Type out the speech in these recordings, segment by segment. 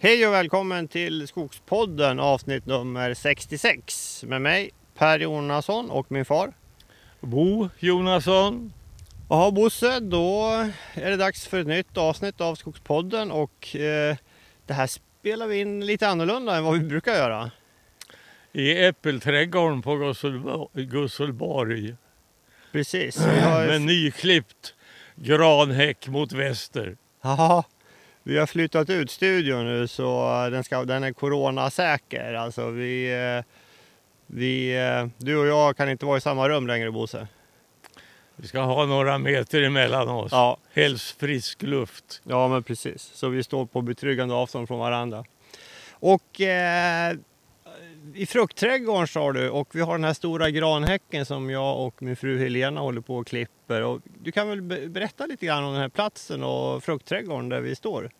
Hej och välkommen till Skogspodden avsnitt nummer 66 med mig Per Jonasson och min far. Bo Jonasson. Jaha Bosse, då är det dags för ett nytt avsnitt av Skogspodden och eh, det här spelar vi in lite annorlunda än vad vi brukar göra. I äppelträdgården på Gusselborg. Precis. Har, Med nyklippt granhäck mot väster. Jaha, vi har flyttat ut studion nu så den, ska, den är coronasäker. Alltså vi, eh, vi, eh, du och jag kan inte vara i samma rum längre Bosse. Vi ska ha några meter emellan oss. Ja, Helst frisk luft. Ja, men precis. Så vi står på betryggande avstånd från varandra. Och eh, i fruktträdgården sa du och vi har den här stora granhäcken som jag och min fru Helena håller på och klipper. Och du kan väl berätta lite grann om den här platsen och fruktträdgården där vi står?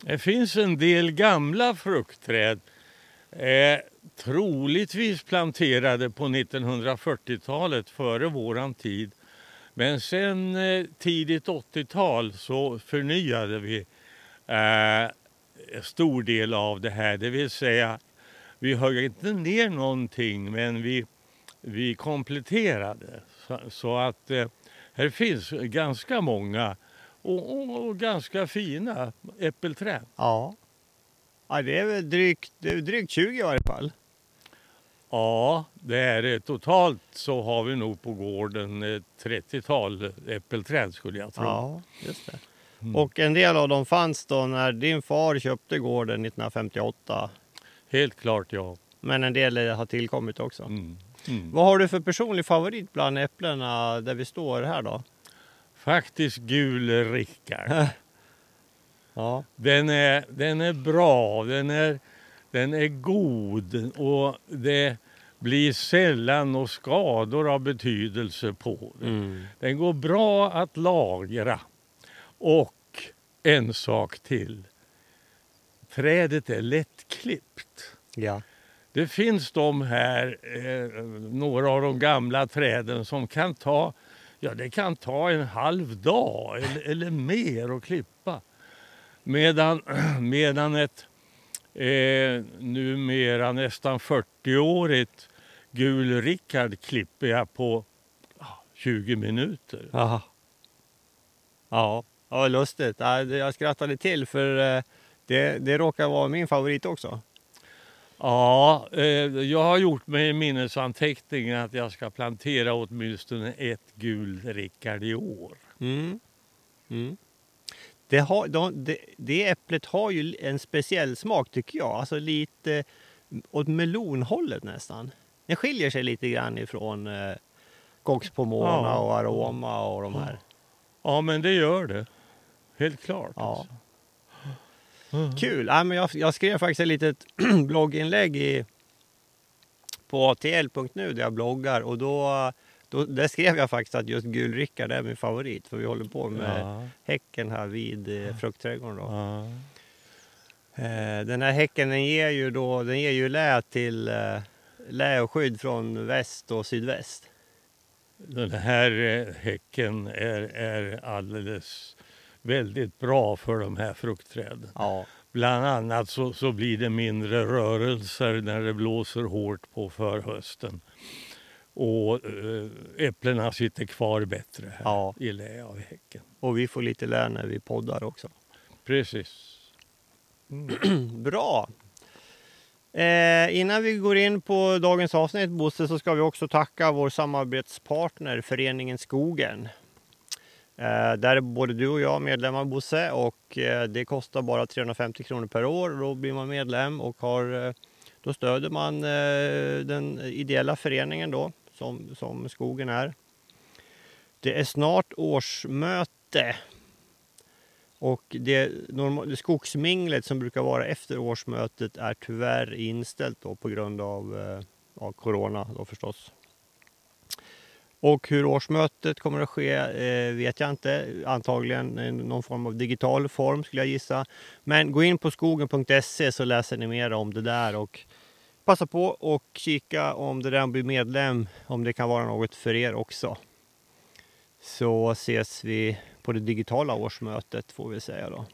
Det finns en del gamla fruktträd. Eh, troligtvis planterade på 1940-talet före våran tid. Men sen eh, tidigt 80-tal så förnyade vi eh, en stor del av det här. Det vill säga, vi högg inte ner någonting men vi, vi kompletterade. Så, så att eh, här finns ganska många och, och, och ganska fina äppelträd. Ja. ja det är väl drygt, det är drygt 20 i varje fall. Ja, det är det. Totalt så har vi nog på gården ett 30-tal äppelträd skulle jag tro. Ja, just det. Mm. Och en del av dem fanns då när din far köpte gården 1958. Helt klart ja. Men en del har tillkommit också. Mm. Mm. Vad har du för personlig favorit bland äpplena där vi står här då? Faktiskt gul Rickard. Ja, Den är, den är bra, den är, den är god och det blir sällan några skador av betydelse på den. mm. Den går bra att lagra. Och en sak till. Trädet är lättklippt. ja. Det finns de här, eh, några av de gamla träden som kan ta, ja det kan ta en halv dag eller, eller mer att klippa. Medan, medan ett eh, numera nästan 40-årigt gul Rickard klipper jag på ah, 20 minuter. Aha. Ja, ja vad lustigt. Jag skrattade till för eh, det, det råkar vara min favorit också. Ja, eh, jag har gjort mig minnesanteckning att jag ska plantera åtminstone ett gul Rickard i år. Mm. Mm. Det, har, de, det, det äpplet har ju en speciell smak tycker jag. Alltså lite åt melonhållet nästan. Det skiljer sig lite grann ifrån eh, Cox Pomona Ja. och Aroma och de här. Ja, men det gör det. Helt klart. Ja. alltså. Kul! Ja, men jag, jag skrev faktiskt ett litet blogginlägg i, på atl.nu där jag bloggar och då, då där skrev jag faktiskt att just Gul Rickard är min favorit för vi håller på med Ja. häcken här vid eh, fruktträdgården. Då. Ja. Eh, den här häcken den ger ju, då, den ger ju lä till eh, lä och skydd från väst och sydväst. Den här eh, häcken är, är alldeles väldigt bra för de här fruktträden. Ja, Bland annat så, så blir det mindre rörelser när det blåser hårt på förhösten. Och eh, äpplena sitter kvar bättre här Ja. i lä av häcken. och vi får lite lä när vi poddar också. Precis. Bra! Eh, innan vi går in på dagens avsnitt Bosse så ska vi också tacka vår samarbetspartner Föreningen Skogen. Eh, där är både du och jag medlemmar Bosse och eh, det kostar bara 350 kronor per år. Då blir man medlem och har, eh, då stöder man eh, den ideella föreningen då som, som Skogen är. Det är snart årsmöte och det, det skogsminglet som brukar vara efter årsmötet är tyvärr inställt då på grund av eh, av corona då förstås. Och hur årsmötet kommer att ske eh, vet jag inte. Antagligen i någon form av digital form skulle jag gissa. Men gå in på skogen.se så läser ni mer om det där och passa på och kika om det där blir medlem, om det kan vara något för er också. Så ses vi på det digitala årsmötet får vi säga då.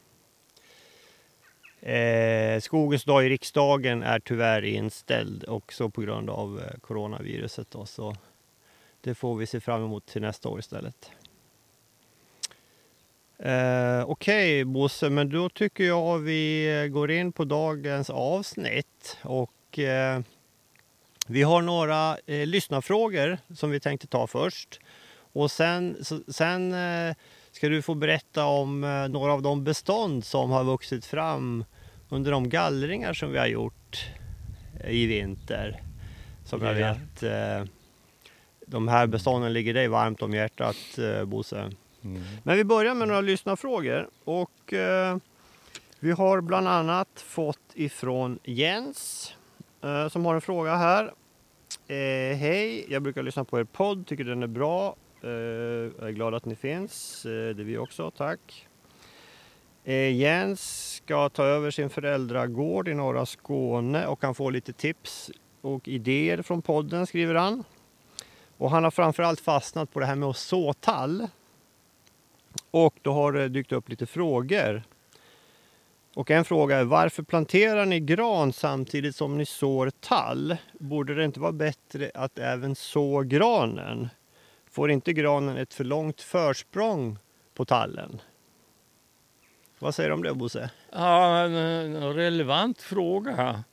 Eh, skogens dag i riksdagen är tyvärr inställd också på grund av eh, coronaviruset. Då, så det får vi se fram emot till nästa år istället. Eh, Okej okay, Bosse, men då tycker jag vi går in på dagens avsnitt. Och eh, vi har några eh, lyssnarfrågor som vi tänkte ta först. Och sen, så, sen eh, ska du få berätta om eh, några av de bestånd som har vuxit fram under de gallringar som vi har gjort i vinter. Som jag vet, eh, de här bestånden ligger dig varmt om hjärtat eh, Bosse. Mm. Men vi börjar med några lyssnarfrågor och eh, vi har bland annat fått ifrån Jens eh, som har en fråga här. Eh, Hej, jag brukar lyssna på er podd, tycker den är bra. Eh, jag är glad att ni finns, eh, det är vi också, tack. Jens ska ta över sin föräldragård i norra Skåne och kan få lite tips och idéer från podden, skriver han. Och han har framförallt fastnat på det här med att så tall. Och då har det dykt upp lite frågor. Och en fråga är varför planterar ni gran samtidigt som ni sår tall? Borde det inte vara bättre att även så granen? Får inte granen ett för långt försprång på tallen? Vad säger du om det Bosse? Ja, en eh, relevant fråga.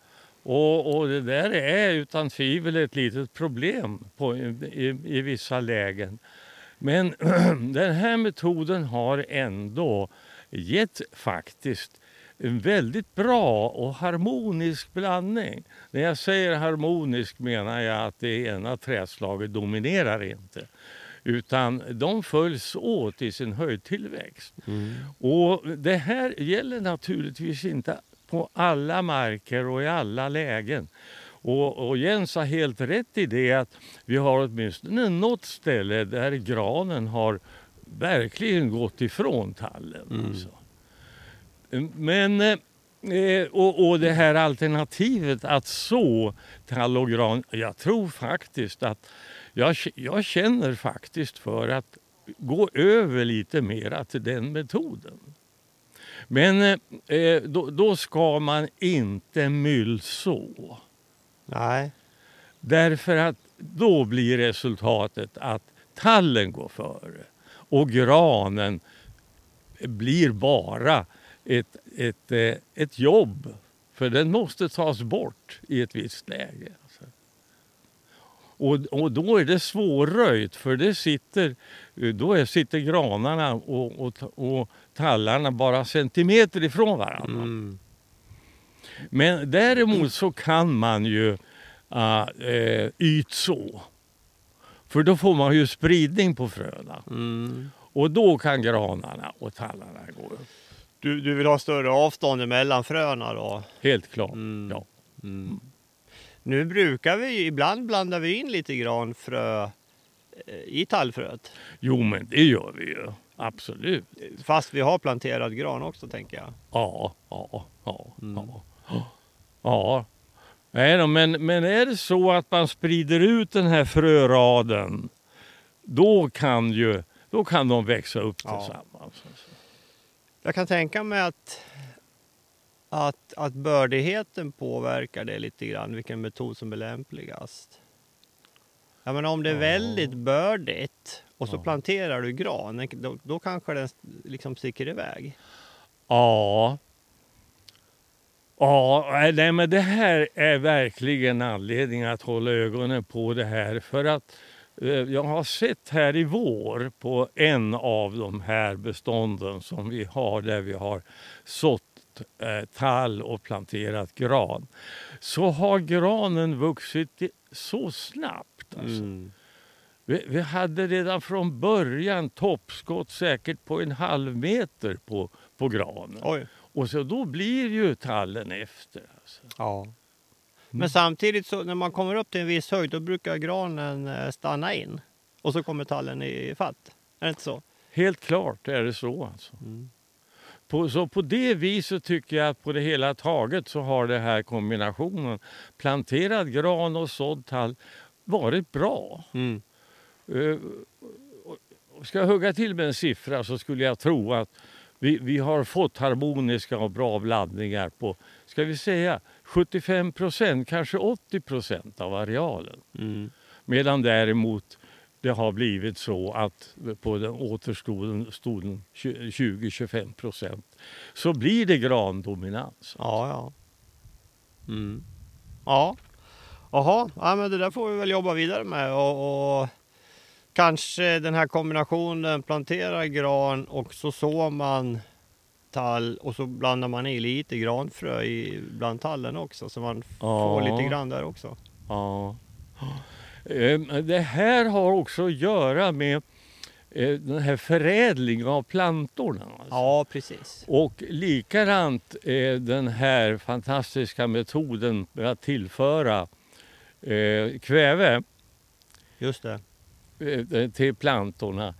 Och, och, det där är utan tvivel ett litet problem på, i, i vissa lägen. Men den här metoden har ändå gett faktiskt en väldigt bra och harmonisk blandning. När jag säger harmonisk menar jag att det ena träslaget dominerar inte utan de följs åt i sin höjdtillväxt. Mm. Och det här gäller naturligtvis inte på alla marker och i alla lägen. Och, och Jens har helt rätt i det att vi har åtminstone något ställe där granen har verkligen gått ifrån tallen. Mm. Alltså. Men eh, och, och det här alternativet att så tall och gran, jag tror faktiskt att jag, jag känner faktiskt för att gå över lite mera till den metoden. Men eh, då, då, ska man inte myllså. Nej. Därför att då blir resultatet att tallen går före och granen blir bara ett, ett, ett, eh, ett jobb. För den måste tas bort i ett visst läge. Och, och då är det svårröjt för det sitter, då är, sitter granarna och, och, och tallarna bara centimeter ifrån varandra. Mm. Men däremot så kan man ju uh, ytså. För då får man ju spridning på fröna. Mm. Och då kan granarna och tallarna gå upp. Du, du vill ha större avstånd mellan fröna då? Helt klart, mm. ja. Mm. Nu brukar vi, ibland blandar vi in lite granfrö eh, i tallfröet. Jo men det gör vi ju, absolut. Fast vi har planterad gran också tänker jag. Ja, ja, ja. Mm. ja. ja. Nej då, men, men är det så att man sprider ut den här fröraden då kan, ju, då kan de växa upp tillsammans. Jag kan tänka mig att att, att bördigheten påverkar det lite grann, vilken metod som är lämpligast. Jag menar, om det är väldigt bördigt och så ja. planterar du gran, då, då kanske den liksom sticker iväg. Ja. Ja, nej, men det här är verkligen anledning att hålla ögonen på det här. För att eh, jag har sett här i vår på en av de här bestånden som vi har där vi har sått eh, tall och planterat gran så har granen vuxit så snabbt. Alltså. Mm. Vi, vi, hade redan från början toppskott säkert på en halv meter på, på granen. Oj. Och så då blir ju tallen efter. Alltså. Ja. Mm. Men samtidigt så när man kommer upp till en viss höjd då brukar granen eh, stanna in och så kommer tallen i fatt. Är det inte så? Helt klart är det så. Alltså. Mm. På, så på det viset tycker jag att på det hela taget så har det här kombinationen planterad gran och sådd tall varit bra. Mm. Uh, ska jag hugga till med en siffra så skulle jag tro att vi, vi har fått harmoniska och bra blandningar på, ska vi säga 75 procent, kanske 80 procent av arealen. Mm. Medan däremot det har blivit så att på den återstoden 20-25 procent så blir det grandominans. Ja, ja. Mm. Ja. Jaha, ja, men det där får vi väl jobba vidare med och, och kanske den här kombinationen plantera gran och så sår man tall och så blandar man i lite granfrö i bland tallen också så man får Ja. lite grann där också. Ja. Eh, Det här har också att göra med eh, den här förädlingen av plantorna. alltså. Ja, precis. Och likadant den här fantastiska metoden med att tillföra eh, kväve Just det. eh, till plantorna.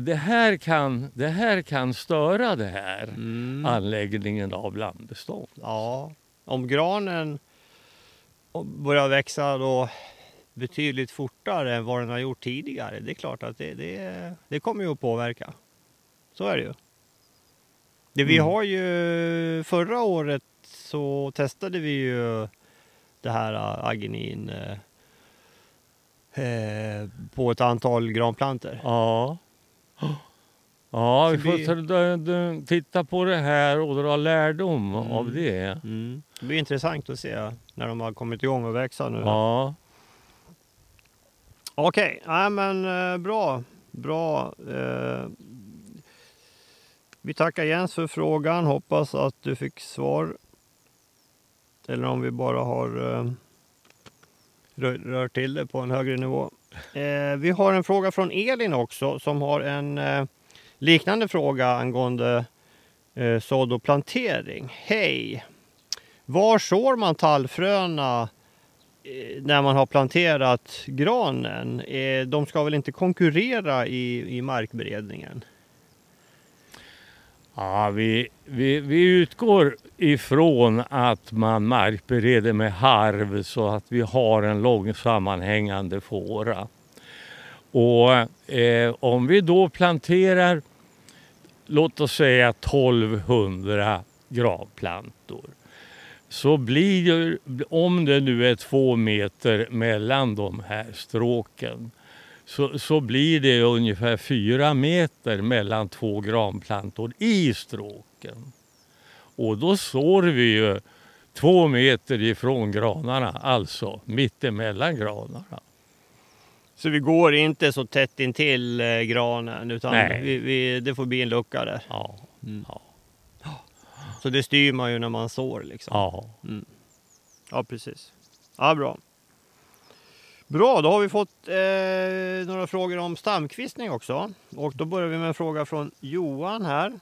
Det, här kan, det här kan störa det här Mm. anläggningen av blandbestånd. Ja, om granen börjar växa då betydligt fortare än vad den har gjort tidigare. Det är klart att det, det, det kommer ju att påverka. Så är det ju. Det vi Mm. har ju förra året så testade vi ju det här äh, arginin eh, eh, på ett antal granplanter. Ja. Ja, vi får vi- titta på det här och dra lärdom Mm. av det. Mm. Det blir intressant att se när de har kommit igång och växa nu. Ja. Okej, nej men eh, bra. Bra. Eh, vi tackar Jens för frågan. Hoppas att du fick svar. Eller om vi bara har eh, rör, rört till det på en högre nivå. Eh, vi har en fråga från Elin också som har en eh, liknande fråga angående eh, sådd och plantering. Hej! Var sår man tallfröna Eh, när man har planterat granen? Eh, de ska väl inte konkurrera i, i markberedningen? Ja, vi, vi, vi utgår ifrån att man markbereder med harv så att vi har en lång sammanhängande fåra. Och eh, om vi då planterar, låt oss säga 1200 gravplantor. Så blir ju, om det nu är två meter mellan de här stråken, så, så blir det ungefär fyra meter mellan två granplantor i stråken. Och då sår vi ju två meter ifrån granarna, alltså mittemellan granarna. Så vi går inte så tätt intill eh, granen utan Nej. vi, vi, det får bli en lucka där. Ja, Ja. Så det styr man ju när man sår liksom. ja. Ja, precis. Ja, bra. Bra, då har vi fått eh, några frågor om stamkvistning också. Och då börjar vi med en fråga från Johan här.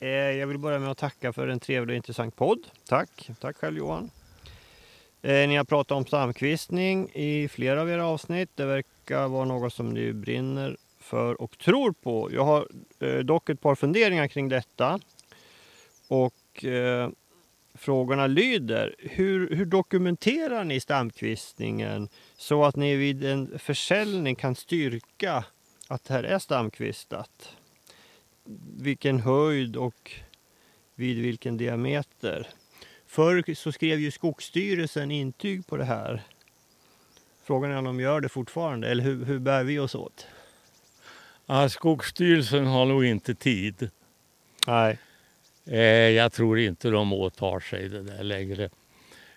Eh, jag vill börja med att tacka för en trevlig och intressant podd. Tack, tack själv Johan. Eh, ni har pratat om stamkvistning i flera av era avsnitt. Det verkar vara något som ni brinner för och tror på. Jag har eh, dock ett par funderingar kring detta. Och eh, Frågorna lyder, hur, hur dokumenterar ni stamkvistningen så att ni vid en försäljning kan styrka att det här är stamkvistat? Vilken höjd och vid vilken diameter? Förr så skrev ju Skogsstyrelsen intyg på det här. Frågan är om de gör det fortfarande, eller hur, hur bär vi oss åt? ja Skogsstyrelsen har nog inte tid. Nej. Eh, jag tror inte de åtar sig det där längre.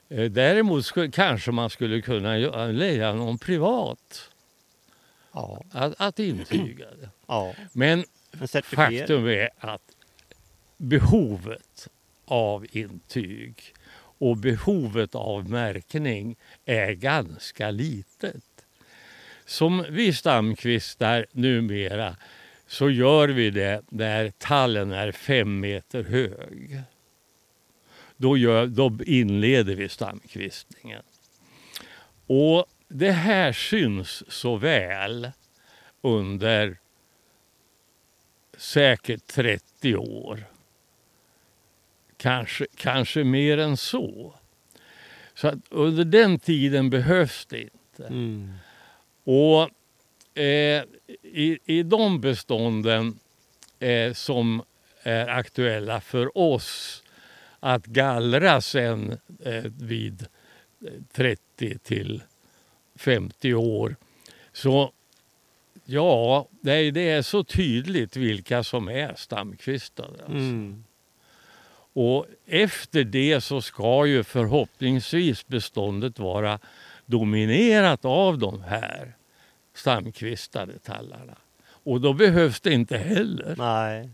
Eh, däremot skulle, kanske man skulle kunna leja någon privat Ja. att, att intyga det. ja. Men faktum är att behovet av intyg och behovet av märkning är ganska litet. Som vi stamkvistar numera så gör vi det när tallen är fem meter hög. Då, gör, då inleder vi stamkvistningen. Och det här syns så väl under säkert 30 år. Kanske, kanske mer än så. Så under den tiden behövs det inte. Mm. Och eh, i, i de bestånden eh, som är aktuella för oss att gallra sen eh, vid 30 till 50 år. Så ja, det, det är så tydligt vilka som är stamkvistade. Alltså. Mm. Och efter det så ska ju förhoppningsvis beståndet vara dominerat av de här stamkvistade tallarna. Och då behövs det inte heller. Nej.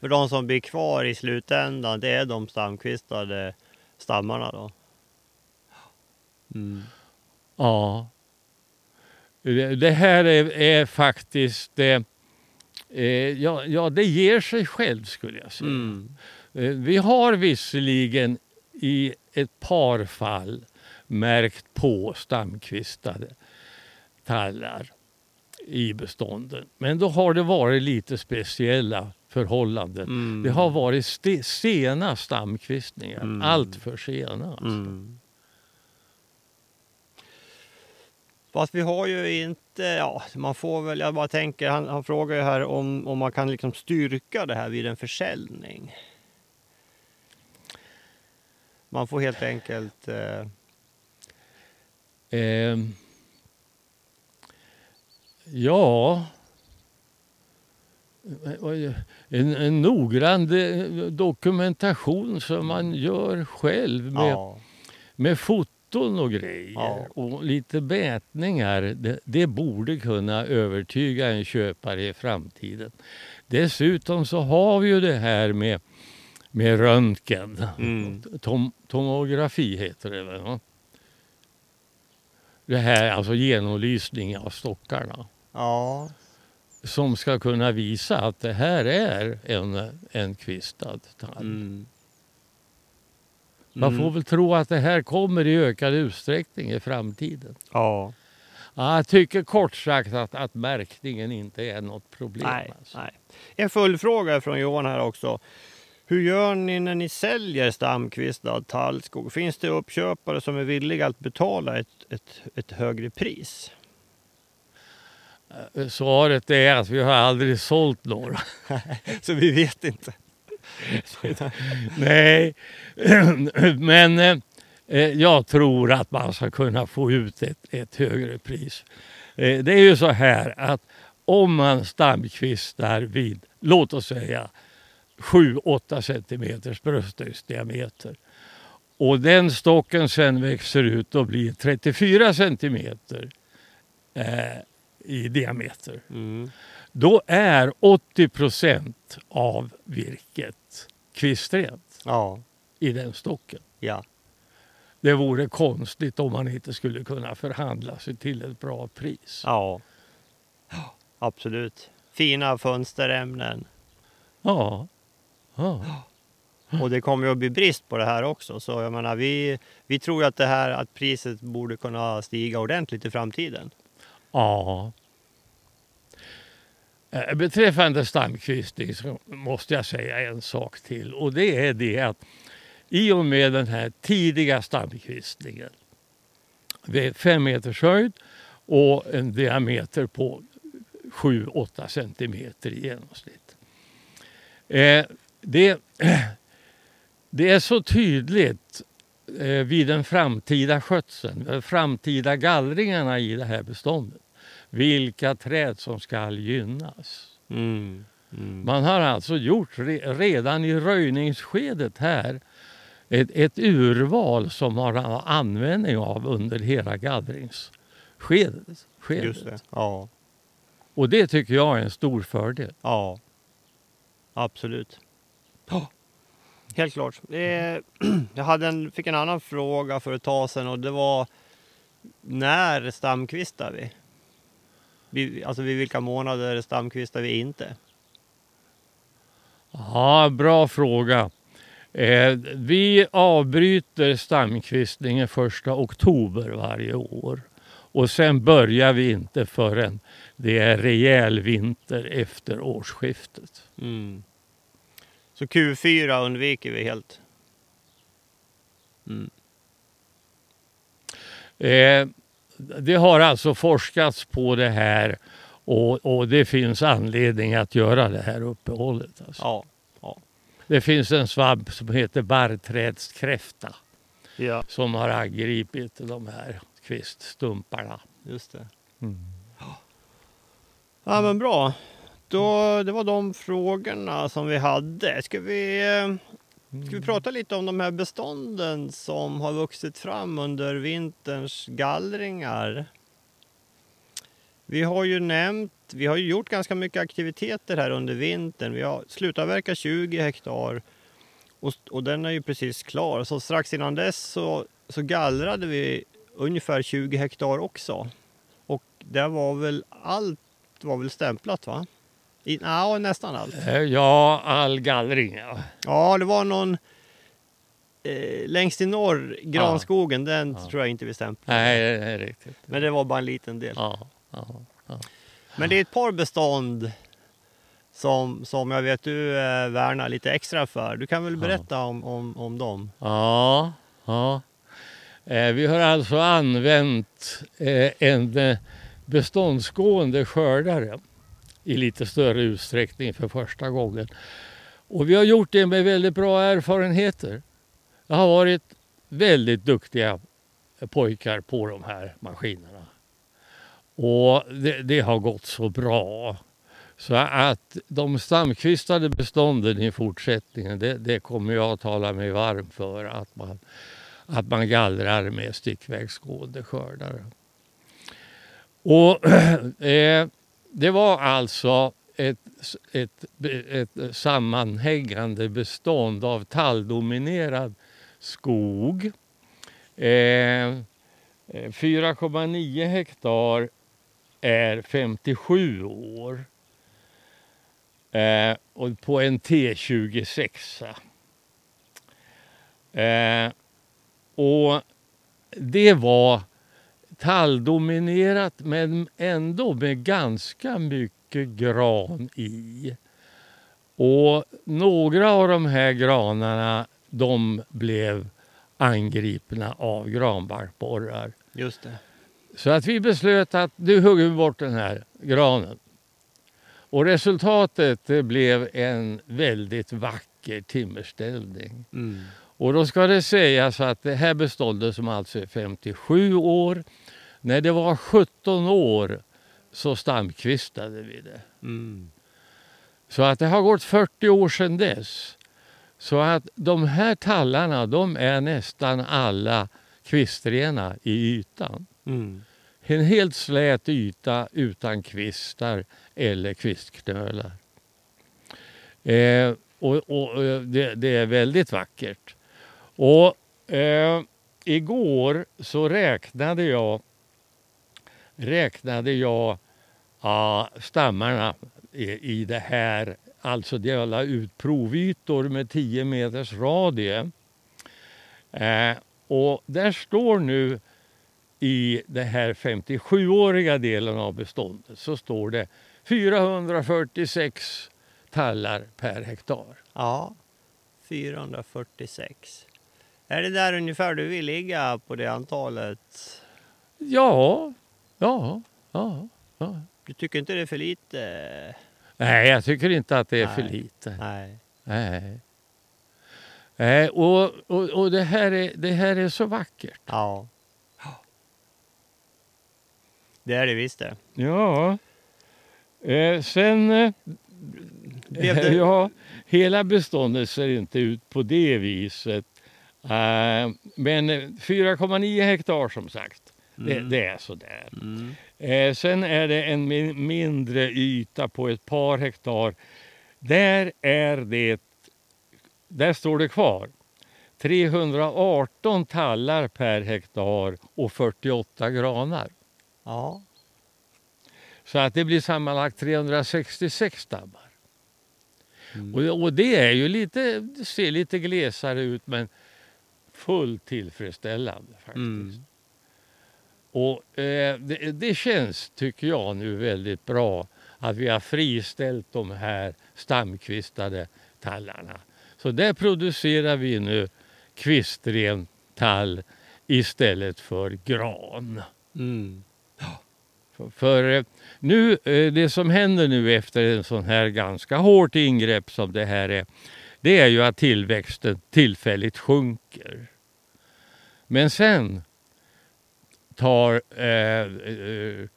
För de som blir kvar i slutändan, det är de stamkvistade stammarna då? Mm. Ja. Det, här är, är faktiskt... Eh, eh, ja, ja, det ger sig själv skulle jag säga. Mm. Eh, Vi har visserligen i ett par fall märkt på stamkvistade tallar i bestånden. Men då har det varit lite speciella förhållanden. Mm. Det har varit ste- sena stamkvistningar, Mm. allt för sena. Alltså. Mm. Fast vi har ju inte, ja, man får väl, jag bara tänker, han, han frågar ju här om, om man kan liksom styrka det här vid en försäljning. Man får helt enkelt, eh, Ehm, ja... En, en noggrann de- dokumentation som man gör själv med, ja, med foton och grejer Ja. och lite mätningar. Det, det borde kunna övertyga en köpare i framtiden. Dessutom så har vi ju det här med, med röntgen. Mm. Tom, tomografi heter det väl? Det här alltså genomlysning av stockarna. Ja, Som ska kunna visa att det här är en, en kvistad tall. mm. Man Mm. får väl tro att det här kommer i ökad utsträckning i framtiden. ja, Ja, Jag tycker kort sagt att, att märkningen inte är något problem. nej, alltså. nej. En följdfråga från Johan här också. Hur gör ni när ni säljer stamkvistad tallskog? Finns det uppköpare som är villiga att betala ett, ett, ett högre pris? Eh, Svaret är att vi har aldrig sålt några. Så vi vet inte. Nej, men eh, eh, jag tror att man ska kunna få ut ett, ett högre pris. Det är ju så här att om man stamkvistar vid, låt oss säga 7-8 centimeters brösthöjdsdiameter och den stocken sen växer ut och blir 34 centimeter i diameter. Mm. Då är 80 procent av virket kvistrent Ja, i den stocken. ja, Det vore konstigt om man inte skulle kunna förhandla sig till ett bra pris. ja. Absolut. Fina fönsterämnen. Ja. ja. Och det kommer ju att bli brist på det här också. Så jag menar, vi, vi tror ju att det här att priset borde kunna stiga ordentligt i framtiden ja. Eh, beträffande stamkvistning så måste jag säga en sak till och det är det att i och med den här tidiga stamkvistningen vid fem meters höjd och en diameter på 7-8 centimeter i genomsnitt. Eh, det, det är så tydligt eh, vid den framtida skötseln, de framtida gallringarna i det här beståndet, vilka träd som ska gynnas. Mm. Mm. Man har alltså gjort re, redan i röjningsskedet här ett, ett urval som man har användning av under hela gallringsskedet. Skedet. Just det. Ja, Och det tycker jag är en stor fördel. ja. Absolut. Ja, Helt klart. Eh, jag hade en, fick en annan fråga för ett tag sedan och det var när stamkvistar vi? Vi alltså vid vilka månader stamkvistar vi inte? Ja, bra fråga. Eh, vi avbryter stamkvistningen första oktober varje år. Och sen börjar vi inte förrän det är rejäl vinter efter årsskiftet. Mm. Så Q4 undviker vi helt? Mm. Eh, det har alltså forskats på det här och, och det finns anledning att göra det här uppehållet. Alltså. Ja, ja. Det finns en svamp som heter barrträdskräfta Ja, som har angripit de här kviststumparna. just det. Mm. Ja, men bra. Då, det var de frågorna som vi hade. Ska vi, eh, Mm. ska vi prata lite om de här bestånden som har vuxit fram under vinterns gallringar? Vi har ju nämnt, vi har ju gjort ganska mycket aktiviteter här under vintern. Vi har slutavverkat 20 hektar och, och den är ju precis klar. Så strax innan dess så, så gallrade vi ungefär 20 hektar också. Och det var väl allt var väl stämplat va? I, ja, nästan allt. Eh, Ja, all gallring. Ja. Ja, det var någon eh, längst i norr, granskogen, den Ja. tror jag inte vi stämplade. Nej, det är riktigt. Men det var bara en liten del. Ja, ja. Men det är ett par bestånd som, som jag vet du eh, värnar lite extra för. Du kan väl Ja. berätta om, om, om dem? Ja, ja. Eh, vi har alltså använt eh, en eh, beståndsgående skördare i lite större utsträckning för första gången. Och vi har gjort det med väldigt bra erfarenheter. Det har varit väldigt duktiga pojkar på de här maskinerna. Och det, det har gått så bra. Så att de stamkvistade bestånden i fortsättningen, det, det kommer jag att tala mig varm för. Att man, att man gallrar med stickvägsgående skördare. Och eh, det var alltså ett, ett, ett sammanhängande bestånd av talldominerad skog. Eh, 4,9 hektar är 57 år. Eh, och på en T26. Eh, och det var talldominerat men ändå med ganska mycket gran i. Och några av de här granarna de blev angripna av granbarkborrar. Just det. Så att vi beslöt att nu hugger vi bort den här granen. Och resultatet blev en väldigt vacker timmerställning. Mm. Och då ska det sägas att det här beståndet som alltså är 57 år, när det var 17 år så stamkvistade vi det. Mm. Så att det har gått 40 år sedan dess. Så att de här tallarna de är nästan alla kvistrena i ytan. Mm. En helt slät yta utan kvistar eller kvistknölar. Eh, och, och eh, det, det är väldigt vackert. Och eh, igår så räknade jag räknade jag ja, stammarna i, i det här. Alltså jag la ut provytor med 10 meters radie. Eh, och där står nu i den här 57-åriga delen av beståndet så står det 446 tallar per hektar. Ja, 446. Är det där ungefär du vill ligga på det antalet? Ja, ja, ja. ja. Du tycker inte det är för lite? Nej, jag tycker inte att det är för Nej. lite. Nej. Nej. Nej, och, och, och det, här är, det här är så vackert. Ja. Det är det visst det. Ja. Eh, sen... Eh, det- ja, hela beståndet ser inte ut på det viset. Eh, men 4,9 hektar som sagt. Det, Mm. det är sådär. Mm. Eh, sen är det en mi- mindre yta på ett par hektar. Där är det, där står det kvar. 318 tallar per hektar och 48 granar. Ja. Så att det blir sammanlagt 366 stammar. Mm. Och, och det är ju lite, det ser lite glesare ut men fullt tillfredsställande faktiskt. Mm. Och eh, det, det känns, tycker jag nu, väldigt bra att vi har friställt de här stamkvistade tallarna. Så där producerar vi nu kvistren tall istället för gran. Mm. För, för eh, nu, eh, det som händer nu efter en sån här ganska hårt ingrepp som det här är, det är ju att tillväxten tillfälligt sjunker. Men sen tar eh, eh,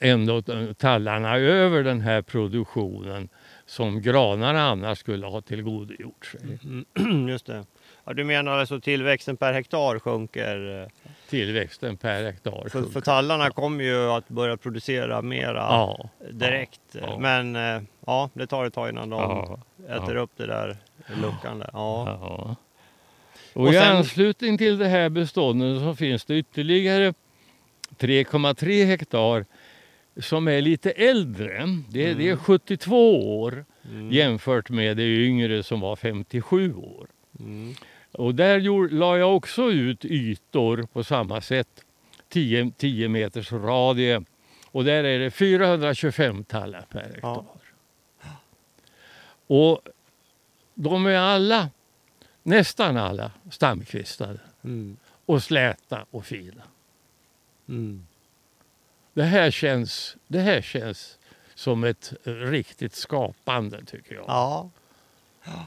ändå tallarna över den här produktionen som granarna annars skulle ha tillgodogjort sig. Mm, just det. Ja, du menar alltså tillväxten per hektar sjunker? eh, Tillväxten per hektar För, sjunker. för tallarna kommer ju att börja producera mera Ja, direkt. ja. Men eh, ja, det tar ett tag innan de ja, äter upp det där luckan där. Ja. Ja. Och, Och i sen- anslutning till det här beståndet så finns det ytterligare 3,3 hektar som är lite äldre. Det, det är 72 år Mm. jämfört med det yngre som var 57 år. Mm. Och där gjorde, la jag också ut ytor på samma sätt. 10, 10 meters radie. Och där är det 425 tallar per hektar. Och de är alla, nästan alla, stamkvistade. Mm. Och släta och fina. Mm. Det här känns, det här känns som ett riktigt skapande tycker jag. Ja.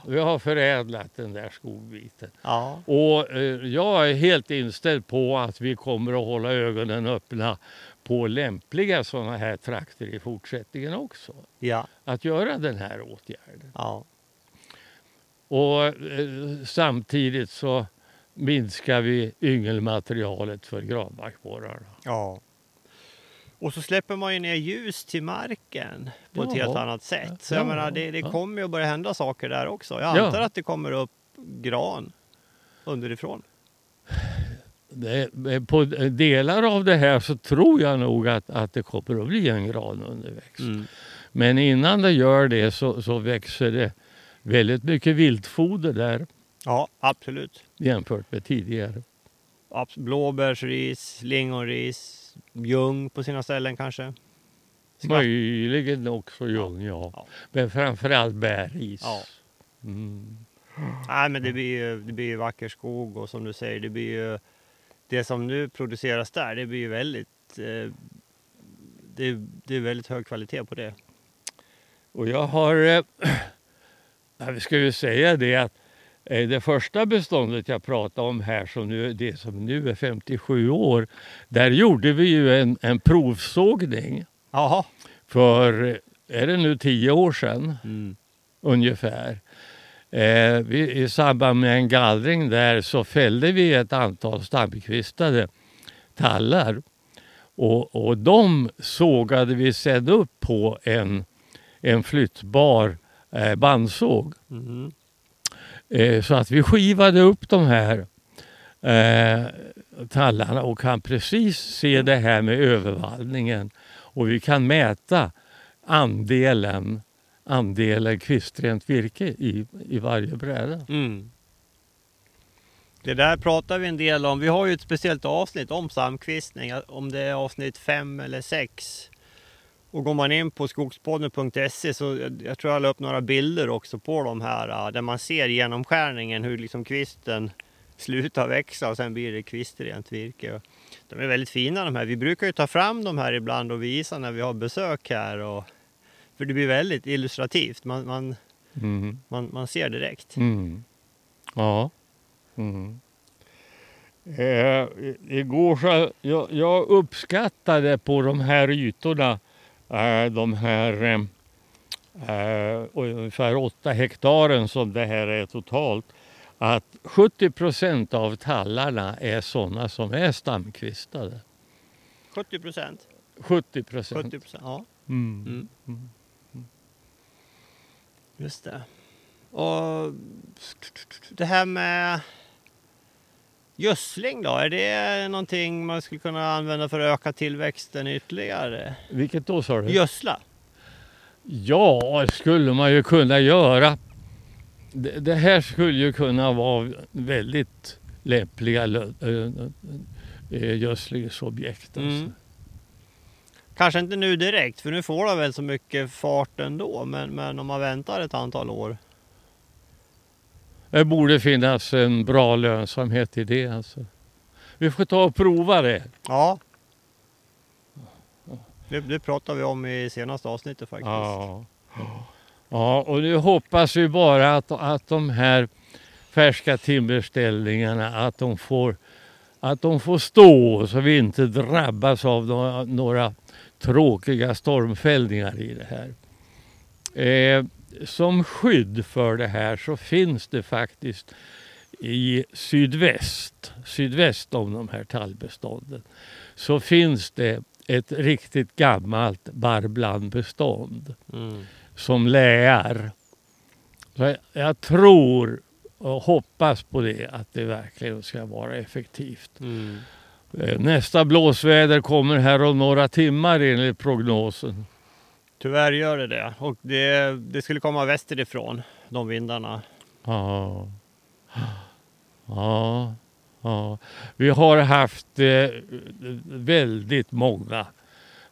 Vi har förädlat den där skogbiten. Ja. Och eh, jag är helt inställd på att vi kommer att hålla ögonen öppna på lämpliga sådana här trakter i fortsättningen också. Ja. Att göra den här åtgärden. Ja. Och eh, samtidigt så minskar vi yngelmaterialet för granbarkborrarna. Ja. Och så släpper man ju ner ljus till marken på ett Ja. helt annat sätt. Så jag Ja. menar, det, det Ja. kommer ju att börja hända saker där också. Jag Ja. antar att det kommer upp gran underifrån. Det, på delar av det här så tror jag nog att, att det kommer att bli en granunderväxt. Mm. Men innan det gör det så, så växer det väldigt mycket viltfoder där Ja, absolut. jämfört med tidigare. Blåbärsris, lingonris, ljung på sina ställen kanske. Ska- Möjligen också ljung, ja. Ja. Men framförallt bärris. Ja. Mm. Nej, men det blir ju det blir vacker skog och som du säger, det blir ju det som nu produceras där, det blir ju väldigt eh, det, det är väldigt hög kvalitet på det. Och jag har, eh, ja, vi ska ju säga det att eh, det första beståndet jag pratade om här, som nu, det som nu är 57 år, där gjorde vi ju en, en provsågning Jaha. för, eh, är det nu 10 år sedan Mm. ungefär. Eh, vi, I samband med en gallring där så fällde vi ett antal stamkvistade tallar. Och, och de sågade vi sedan upp på en, en flyttbar eh, bandsåg. Mm. Eh, så att vi skivade upp de här eh, tallarna och kan precis se det här med övervallningen. Och vi kan mäta andelen, andelen kvistrent virke i, i varje bräda. Mm. Det där pratar vi en del om. Vi har ju ett speciellt avsnitt om samkvistning, om det är avsnitt fem eller sex. Och går man in på skogspodden.se så jag- tror jag la upp några bilder också på de här äh, där man ser genomskärningen hur liksom kvisten slutar växa och sen blir det kvistrent virke. De är väldigt fina de här. Vi brukar ju ta fram de här ibland och visa när vi har besök här. Och, för det blir väldigt illustrativt. Man, man, Mm. man, man ser direkt. Mm. Ja. Mm. Eh, igår så jag, jag uppskattade på de här ytorna, de här eh, eh, ungefär åtta hektaren som det här är totalt, att 70 procent av tallarna är sådana som är stamkvistade. 70 procent. 70 procent. 70 procent, ja. Mm. Mm. Mm. Just det. Och det här med gödsling då, är det någonting man skulle kunna använda för att öka tillväxten ytterligare? Vilket då sa du? Gödsla? Ja, skulle man ju kunna göra. Det, det här skulle ju kunna vara väldigt lämpliga äh, gödslingsobjekt. Alltså. Mm. Kanske inte nu direkt, för nu får det väl så mycket fart ändå, men, men om man väntar ett antal år. Det borde finnas en bra lönsamhet i det. Alltså. Vi får ta och prova det. Ja. Det, det pratade vi om i senaste avsnittet faktiskt. Ja. Ja, och nu hoppas vi bara att, att de här färska timmerställningarna, att de får, att de får stå så vi inte drabbas av några, några tråkiga stormfällningar i det här. Eh, som skydd för det här så finns det faktiskt i sydväst, sydväst om de här tallbestånden, så finns det ett riktigt gammalt barblandbestånd Mm. som läar. Så jag, tror och hoppas på det, att det verkligen ska vara effektivt. Mm. Eh, Nästa blåsväder kommer här om några timmar enligt prognosen. Tyvärr gör det det. Och det, det skulle komma västerifrån, de vindarna. Ja. Ja. ja. Vi har haft eh, väldigt många,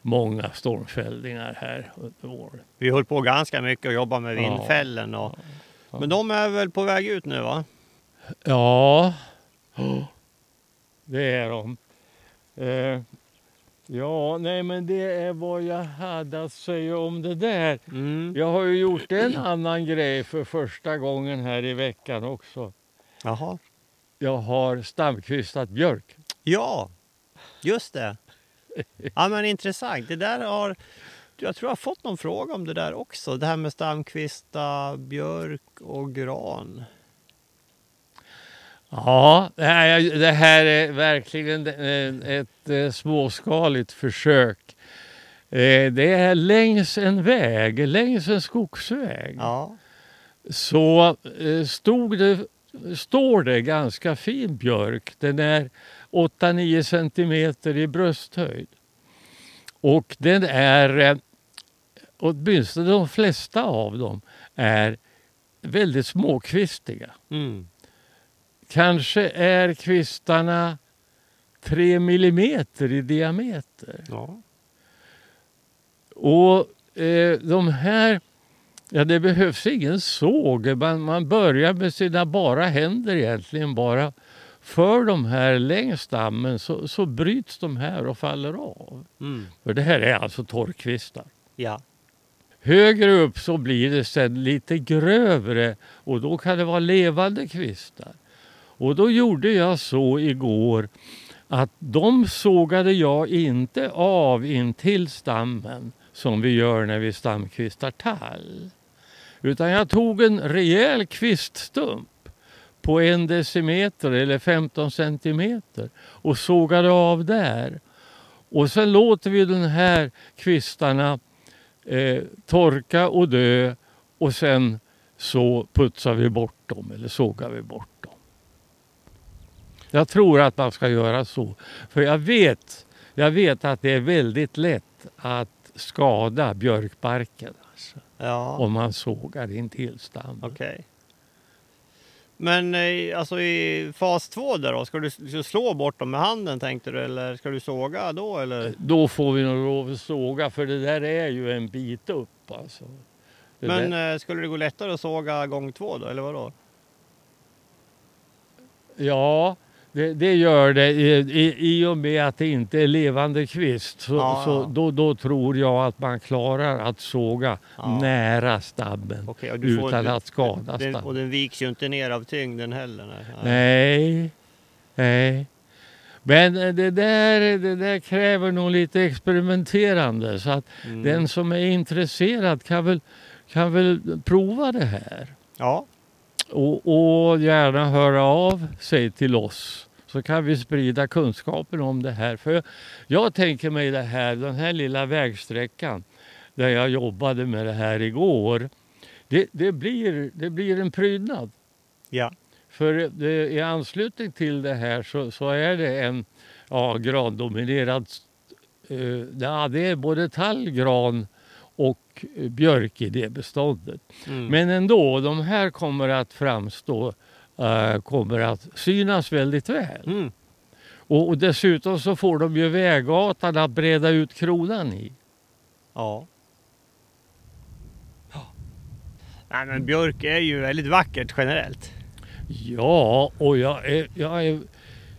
många stormfällningar här under året. Vi höll på ganska mycket och jobbade med vindfällen. Och, Ja. Men de är väl på väg ut nu va? Ja, det är de. Eh, ja, nej men det är vad jag hade att säga om det där. Mm. Jag har ju gjort en annan grej för första gången här i veckan också. Jaha. Jag har stamkvistat björk. Ja, just det. Ja men intressant. Det där har... Jag tror jag har fått någon fråga om det där också. Det här med stamkvista, björk och gran. Ja, det här, det här är verkligen ett eh, småskaligt försök. Eh, Det är längs en väg, längs en skogsväg. Ja. så eh, stod det, står det ganska fin björk. Den är 8-9 centimeter i brösthöjd. Och den är, åtminstone de flesta av dem, är väldigt småkvistiga. Mm. Kanske är kvistarna 3 millimeter i diameter. ja. Och eh, de här, ja det behövs ingen såg. Man, man börjar med sina bara händer egentligen bara. För de här längs stammen så, så bryts de här och faller av. Mm. För det här är alltså torrkvistar. Ja. Högre upp så blir det sen lite grövre och då kan det vara levande kvistar. Och då gjorde jag så igår att de sågade jag inte av in till stammen som vi gör när vi stamkvistar tall. Utan jag tog en rejäl kviststump på en decimeter eller 15 centimeter och sågade av där. Och sen låter vi den här kvistarna eh, torka och dö och sen så putsar vi bort dem eller sågar vi bort. Jag tror att man ska göra så. För jag vet, jag vet att det är väldigt lätt att skada björkbarken alltså, Ja. om man sågar intill stammen. Okej. Men eh, alltså i fas två där då, ska du slå bort dem med handen tänkte du eller ska du såga då eller? Då får vi nog lov att såga för det där är ju en bit upp alltså. Det Men där, eh, skulle det gå lättare att såga gång två då eller vadå? ja, det, det gör det i, i, i och med att det inte är levande kvist. Så, Ja, så ja. då, då tror jag att man klarar att såga Ja. nära stammen du får- utan du- att skada Den, stammen. och den viks ju inte ner av tyngden heller. Nej. Nej, nej. Men eh, det där, det där kräver nog lite experimenterande. Så att Mm. den som är intresserad kan väl, kan väl prova det här. Ja, Och, och gärna höra av sig till oss. Så kan vi sprida kunskapen om det här. För jag tänker mig det här, den här lilla vägsträckan där jag jobbade med det här igår. Det, det, blir, det blir en prydnad. ja, För det, i anslutning till det här så, så är det en ja, grandominerad... Uh, ja, det är både tall, gran och eh, björk i det beståndet. mm. Men ändå, de här kommer att framstå, eh, kommer att synas väldigt väl. Mm. Och, och dessutom så får de ju väggatan att breda ut kronan i. ja. Nej, men björk är ju väldigt vackert generellt. Ja, och jag är, jag är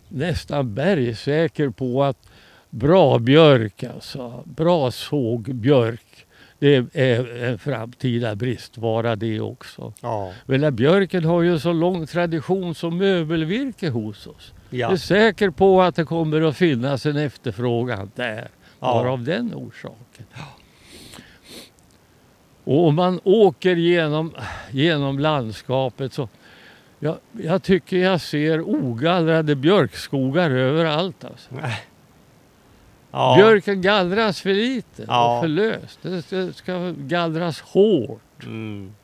nästan bergsäker på att bra björk, alltså bra sågbjörk, det är en framtida bristvara det också. Ja. Men björken har ju så lång tradition som möbelvirke hos oss. Jag är Ja. säker på att det kommer att finnas en efterfrågan där. Ja. Bara av den orsaken. Och om man åker genom, genom landskapet så jag, jag tycker jag ser ogallrade björkskogar överallt. Alltså. Ja. Björken gallras för lite Ja. och för löst. Det ska, det ska gallras hårt Mm.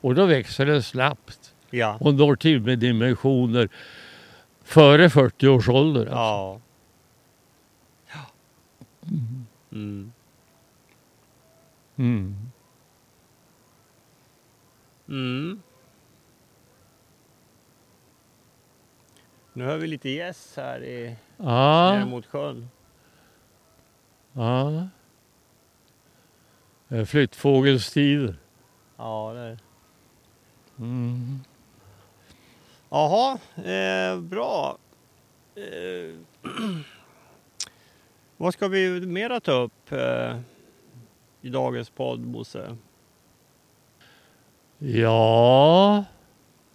och då växer den snabbt Ja. och når till med dimensioner före 40 års ålder. Alltså. Ja. Mm. Mm. Mm. Nu hör vi lite gäss här i, ner Ja, mot sjön. Ja. Det är Flyttfågelstider. Ja, det är Mm. Jaha, eh, bra. Eh, vad ska vi mera ta upp eh, i dagens podd, Bosse? Ja,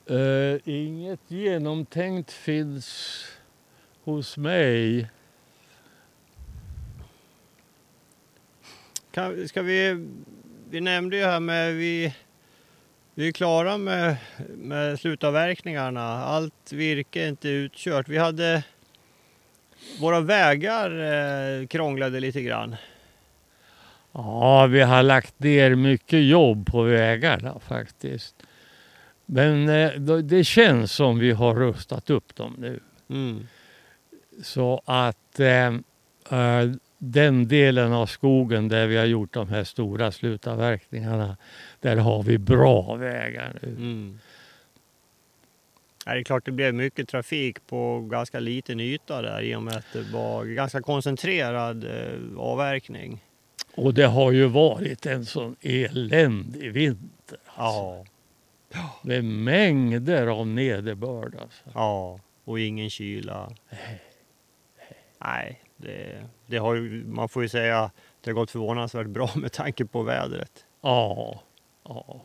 eh, inget genomtänkt finns hos mig. Kan, ska vi, vi nämnde ju här med vi, vi är klara med, med slutavverkningarna. Allt virke är inte utkört. Vi hade våra vägar eh, krånglade lite grann. Ja, vi har lagt ner mycket jobb på vägarna faktiskt. Men eh, det känns som vi har rustat upp dem nu. Mm. Så att eh, eh, den delen av skogen där vi har gjort de här stora slutavverkningarna, där har vi bra vägar nu. Mm. Ja, det är klart det blev mycket trafik på ganska liten yta där i och med att det var ganska koncentrerad eh, avverkning. Och det har ju varit en sån eländig vinter. Alltså. Ja, är mängder av nederbörd. Alltså. ja, och ingen kyla. Nej, det, det har ju, man får ju säga att det har gått förvånansvärt bra med tanke på vädret. Ja, ja.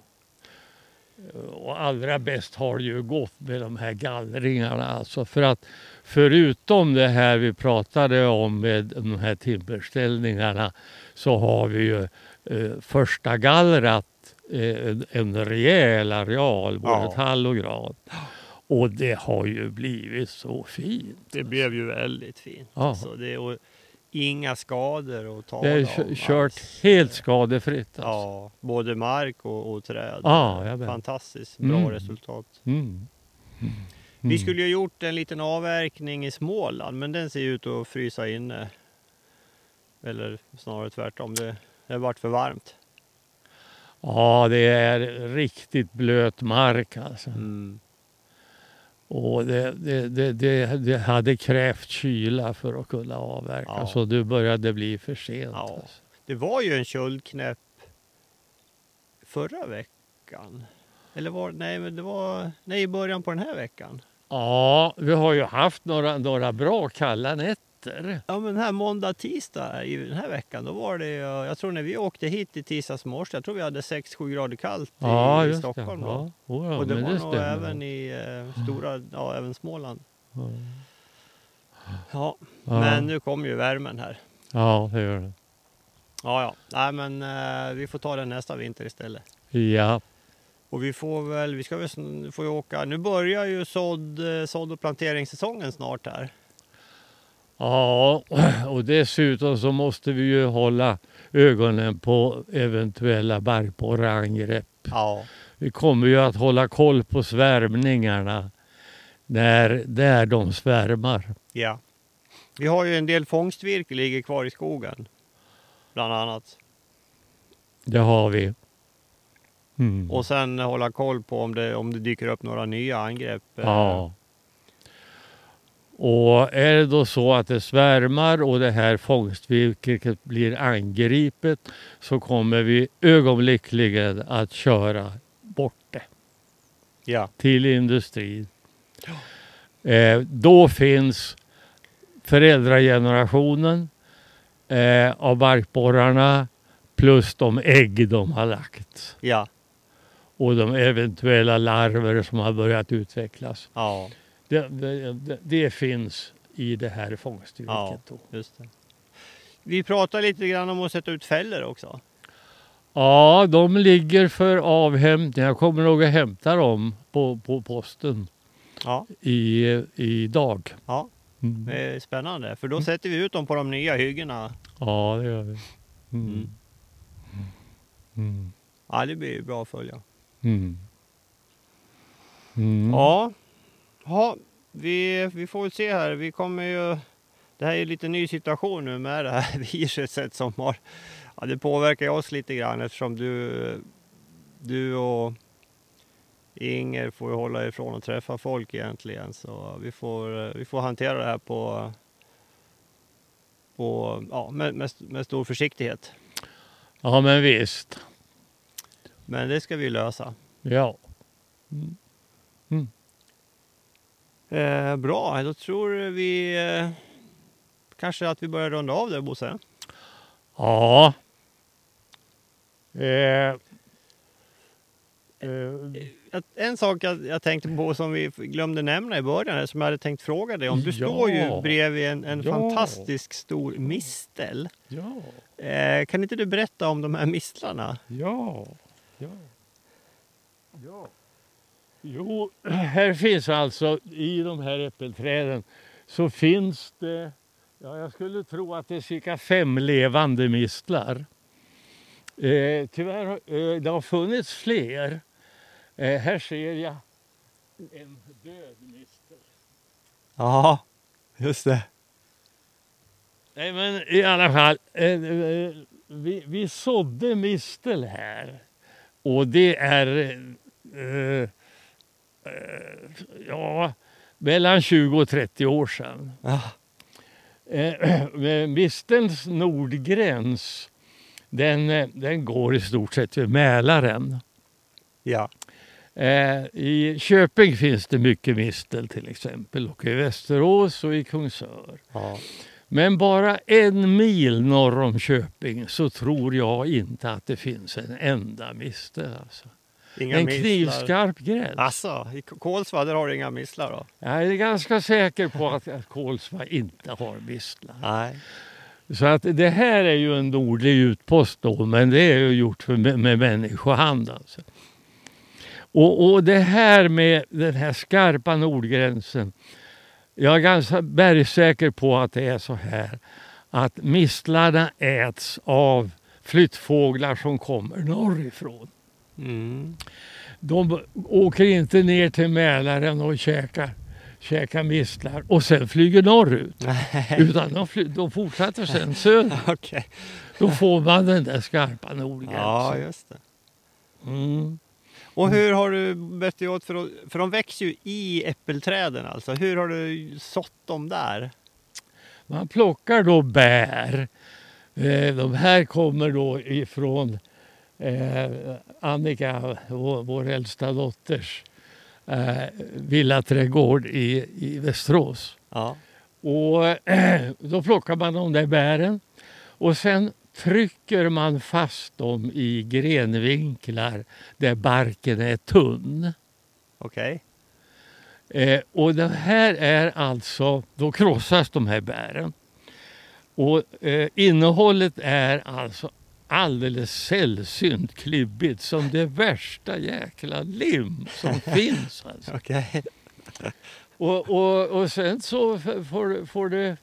Och allra bäst har det ju gått med de här gallringarna. Alltså för att förutom det här vi pratade om med de här timmerställningarna så har vi ju eh, första gallrat eh, en, en rejäl areal, både Ja. tall och gran. Och det har ju blivit så fint. Det blev ju väldigt fint. Ja. Alltså, det, och inga skador att tala Det är om kö- kört alls. helt skadefritt. Alltså. Ja, både mark och, och träd. Ja, vet. Fantastiskt bra Mm. resultat. Mm. Vi Mm. skulle ju ha gjort en liten avverkning i Småland, men den ser ut att frysa inne. Eller snarare tvärtom, det det har varit för varmt. Ja, det är riktigt blöt mark alltså. Mm. Och det, det, det, det, det hade krävt kyla för att kunna avverka. Ja. Så nu började det bli för sent. Ja. Alltså. Det var ju en köldknäpp förra veckan. Eller var nej, men det var nej, i början på den här veckan. ja, vi har ju haft några, några bra kalla nätter. Ja, men här måndag, tisdag i den här veckan, då var det, ja, jag tror när vi åkte hit i tisdags morse, jag tror vi hade 6-7 grader kallt i, Ja, i Stockholm det. Ja, oh, ja, Och det var det nog stämmer. även i eh, stora, ja även Småland. Ja. Men nu kommer ju värmen här. Ja, det gör Ja, ja, nej men eh, vi får ta den nästa vinter istället. det. Ja, Och vi får väl, vi ska väl får ju åka, nu börjar ju sådd, eh, sådd och planteringssäsongen snart här. Ja, och dessutom så måste vi ju hålla ögonen på eventuella barkborreangrepp. Ja, Vi kommer ju att hålla koll på svärmningarna när, när de svärmar. ja. Vi har ju en del fångstvirke ligger kvar i skogen. Bland annat. Det har vi. Mm. Och sen hålla koll på om det, om det dyker upp några nya angrepp. eh, Ja. Och är det då så att det svärmar och det här fångstvirket blir angripet så kommer vi ögonblickligen att köra bort det Ja, till industrin. Eh, då finns föräldragenerationen eh, av barkborrarna plus de ägg de har lagt Ja. och de eventuella larver som har börjat utvecklas. Ja, Det, det, finns i det här fångstvirket. Ja. då. just det. Vi pratar lite grann om att sätta ut fällor också. Ja, de ligger för avhämtning. Jag kommer nog att hämta dem på, på posten Ja, i, idag. ja. Mm. det är spännande. För då sätter vi ut dem på de nya hyggena. Ja, det gör vi. Mm. Mm. Mm. Ja, det blir bra att följa. Mm. Mm. Ja, ja vi, vi får väl se här. Vi kommer ju... Det här är lite ny situation nu med det här viruset som har... Ja, det påverkar ju oss lite grann eftersom du, du och Inger får ju hålla ifrån och träffa folk egentligen. Så vi får, vi får hantera det här på, på, ja, med, med, med stor försiktighet. Ja, men visst. Men det ska vi lösa. Ja. Eh, bra, då tror vi eh, kanske att vi börjar runda av där Bosse. Ja. Eh. Eh. En sak jag, jag tänkte på som vi glömde nämna i början, som jag hade tänkt fråga dig om. Du Ja. står ju bredvid en, en Ja. fantastisk stor mistel. Ja. Eh, kan inte du berätta om de här mistlarna? Ja. Ja. Ja. Jo, här finns alltså i de här äppelträden så finns det, ja jag skulle tro att det är cirka fem levande mistlar. Eh, tyvärr, eh, det har funnits fler. Eh, här ser jag en död mistel. Ja, just det. Nej men i alla fall, eh, eh, vi, vi sådde mistel här. Och det är eh, ja, mellan 20 och 30 år sedan. Ja, Eh, men mistelns nordgräns den, eh, den går i stort sett vid Mälaren. ja. Eh, I Köping finns det mycket mistel till exempel och i Västerås och i Kungsör. ja. Men bara en mil norr om Köping så tror jag inte att det finns en enda mistel. Alltså. Inga En knivskarp gräns. Alltså, i Kolsva där har du inga mistlar då? Jag är ganska säker på att, att Kolsva inte har mistlar. Nej. Så att det här är ju en nordlig utpost då, men det är ju gjort för, med, med människohand. Alltså. Och, och det här med den här skarpa nordgränsen. Jag är ganska bergsäker på att det är så här att mistlarna äts av flyttfåglar som kommer norrifrån. Mm. De åker inte ner till Mälaren och käkar, käkar mistlar och sen flyger norrut. Nej, Utan de, fly, de fortsätter sen söderut. okej. Då får man den där skarpa nordgränsen. Ja, just det. Mm. Och hur har du bett dig åt för att, för de växer ju i äppelträden alltså. Hur har du sått dem där? Man plockar då bär. Eh, De här kommer då ifrån eh, Annika, vår, vår äldsta dotters eh, villaträdgård i, i Västerås. Ja. Och eh, då plockar man de där bären och sen trycker man fast dem i grenvinklar där barken är tunn. Okej. Eh, och det här är alltså, då krossas de här bären. Och eh, innehållet är alltså alldeles sällsynt klibbigt som det värsta jäkla lim som finns. Alltså. Okej. Och, och, och sen så får, får, det,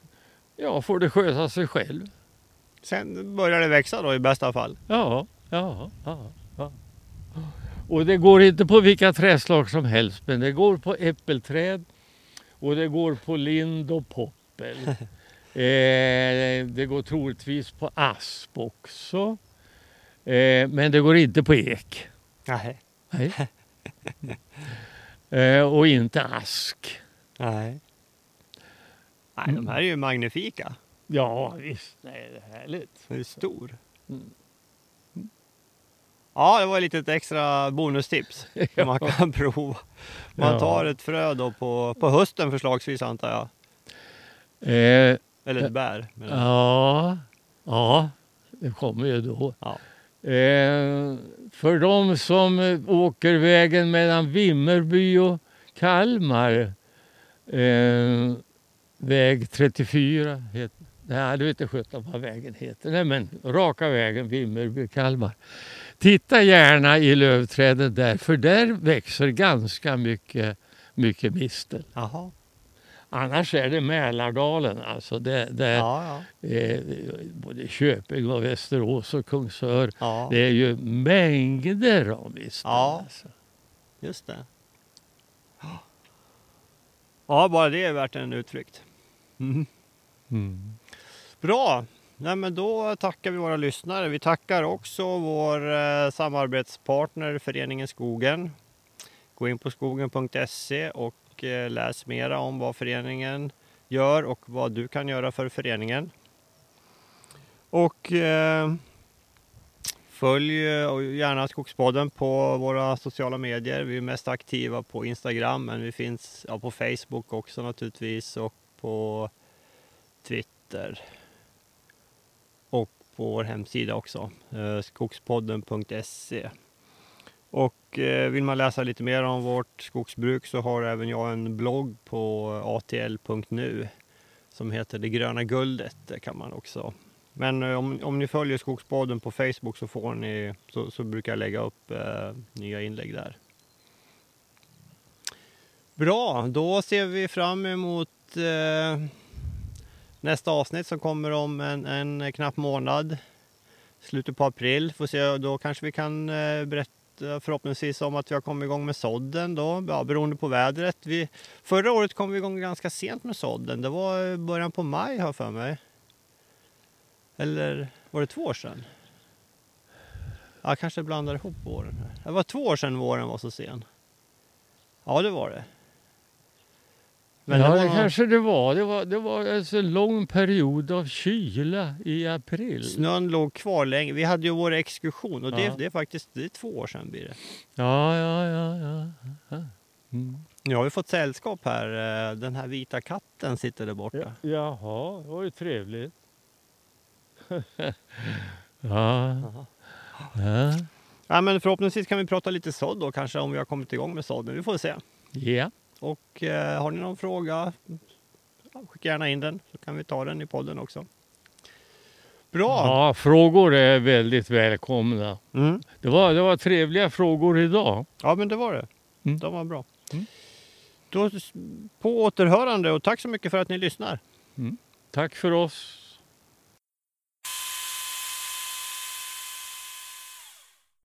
ja, får det sköta sig själv. Sen börjar det växa då i bästa fall. Ja, ja, ja, ja. Och det går inte på vilka trädslag som helst men det går på äppelträd och det går på lind och poppel. eh, det går troligtvis på asp också. Eh, men det går inte på ek. Nej. Nej. eh, och inte ask. Nej. Nej, de här är ju magnifika. Ja visst, nej, det är härligt. Den är stor. Mm. Ja, det var ett litet extra bonustips som man kan prova. Man Ja. tar ett frö då på, på hösten förslagsvis antar jag. Eh, Eller ett bär. Men, Ja, ja, det kommer ju då. Ja. Eh, för de som eh, åker vägen mellan Vimmerby och Kalmar, eh, väg 34 heter Nej, du vet inte sjutton vad vägen heter. Nej, men raka vägen Vimmerby-Kalmar. Titta gärna i lövträden där, för där växer ganska mycket, mycket mistel. Jaha. Annars är det Mälardalen, alltså det, det, Ja, ja. eh, både Köping och Västerås och Kungsör. ja. Det är ju mängder av mistel. Ja. Alltså. Just det. Ja, bara det är värt en utflykt. Mm. Mm. Bra! Nej, men då tackar vi våra lyssnare. Vi tackar också vår eh, samarbetspartner Föreningen Skogen. Gå in på skogen.se och Eh, läs mera om vad föreningen gör och vad du kan göra för föreningen. Och eh, följ eh, gärna Skogspodden på våra sociala medier. Vi är mest aktiva på Instagram men vi finns ja, på Facebook också naturligtvis och på Twitter och på vår hemsida också, eh, skogspodden.se. Och eh, vill man läsa lite mer om vårt skogsbruk så har även jag en blogg på atl.nu som heter Det gröna guldet. Det kan man också. Men eh, om, om ni följer Skogsbaden på Facebook så, får ni, så, så brukar jag lägga upp eh, nya inlägg där. Bra, då ser vi fram emot eh, nästa avsnitt som kommer om en, en knapp månad. Slutet på april. Får se, då kanske vi kan eh, berätta Eh, förhoppningsvis om att vi har kommit igång med sådden då, ja, beroende på vädret. Vi, förra året kom vi igång ganska sent med sådden. Det var i början på maj har för mig. Eller var det två år sedan? Jag kanske blandar ihop våren. Här. Det var två år sedan våren var så sen. Ja, det var det ja, det var det kanske det var. Det var, det var alltså en lång period av kyla i april. Snön låg kvar länge. Vi hade ju vår exkursion och det, Ja. det är faktiskt det är två år sedan blir det. Ja, ja, ja. ja. ja. Mm. Nu har vi fått sällskap här. Eh, Den här vita katten sitter där borta. Ja, jaha, det var ju trevligt. ja, ja. Ja, men förhoppningsvis kan vi prata lite sådd då kanske om vi har kommit igång med sådden. Vi får se. ja. Och eh, har ni någon fråga, skicka gärna in den så kan vi ta den i podden också. Bra! ja frågor är väldigt välkomna. Mm. Det var, det var trevliga frågor idag. Ja, men det var det. Mm. De var bra. Mm. Då, på återhörande och tack så mycket för att ni lyssnar. Tack för oss.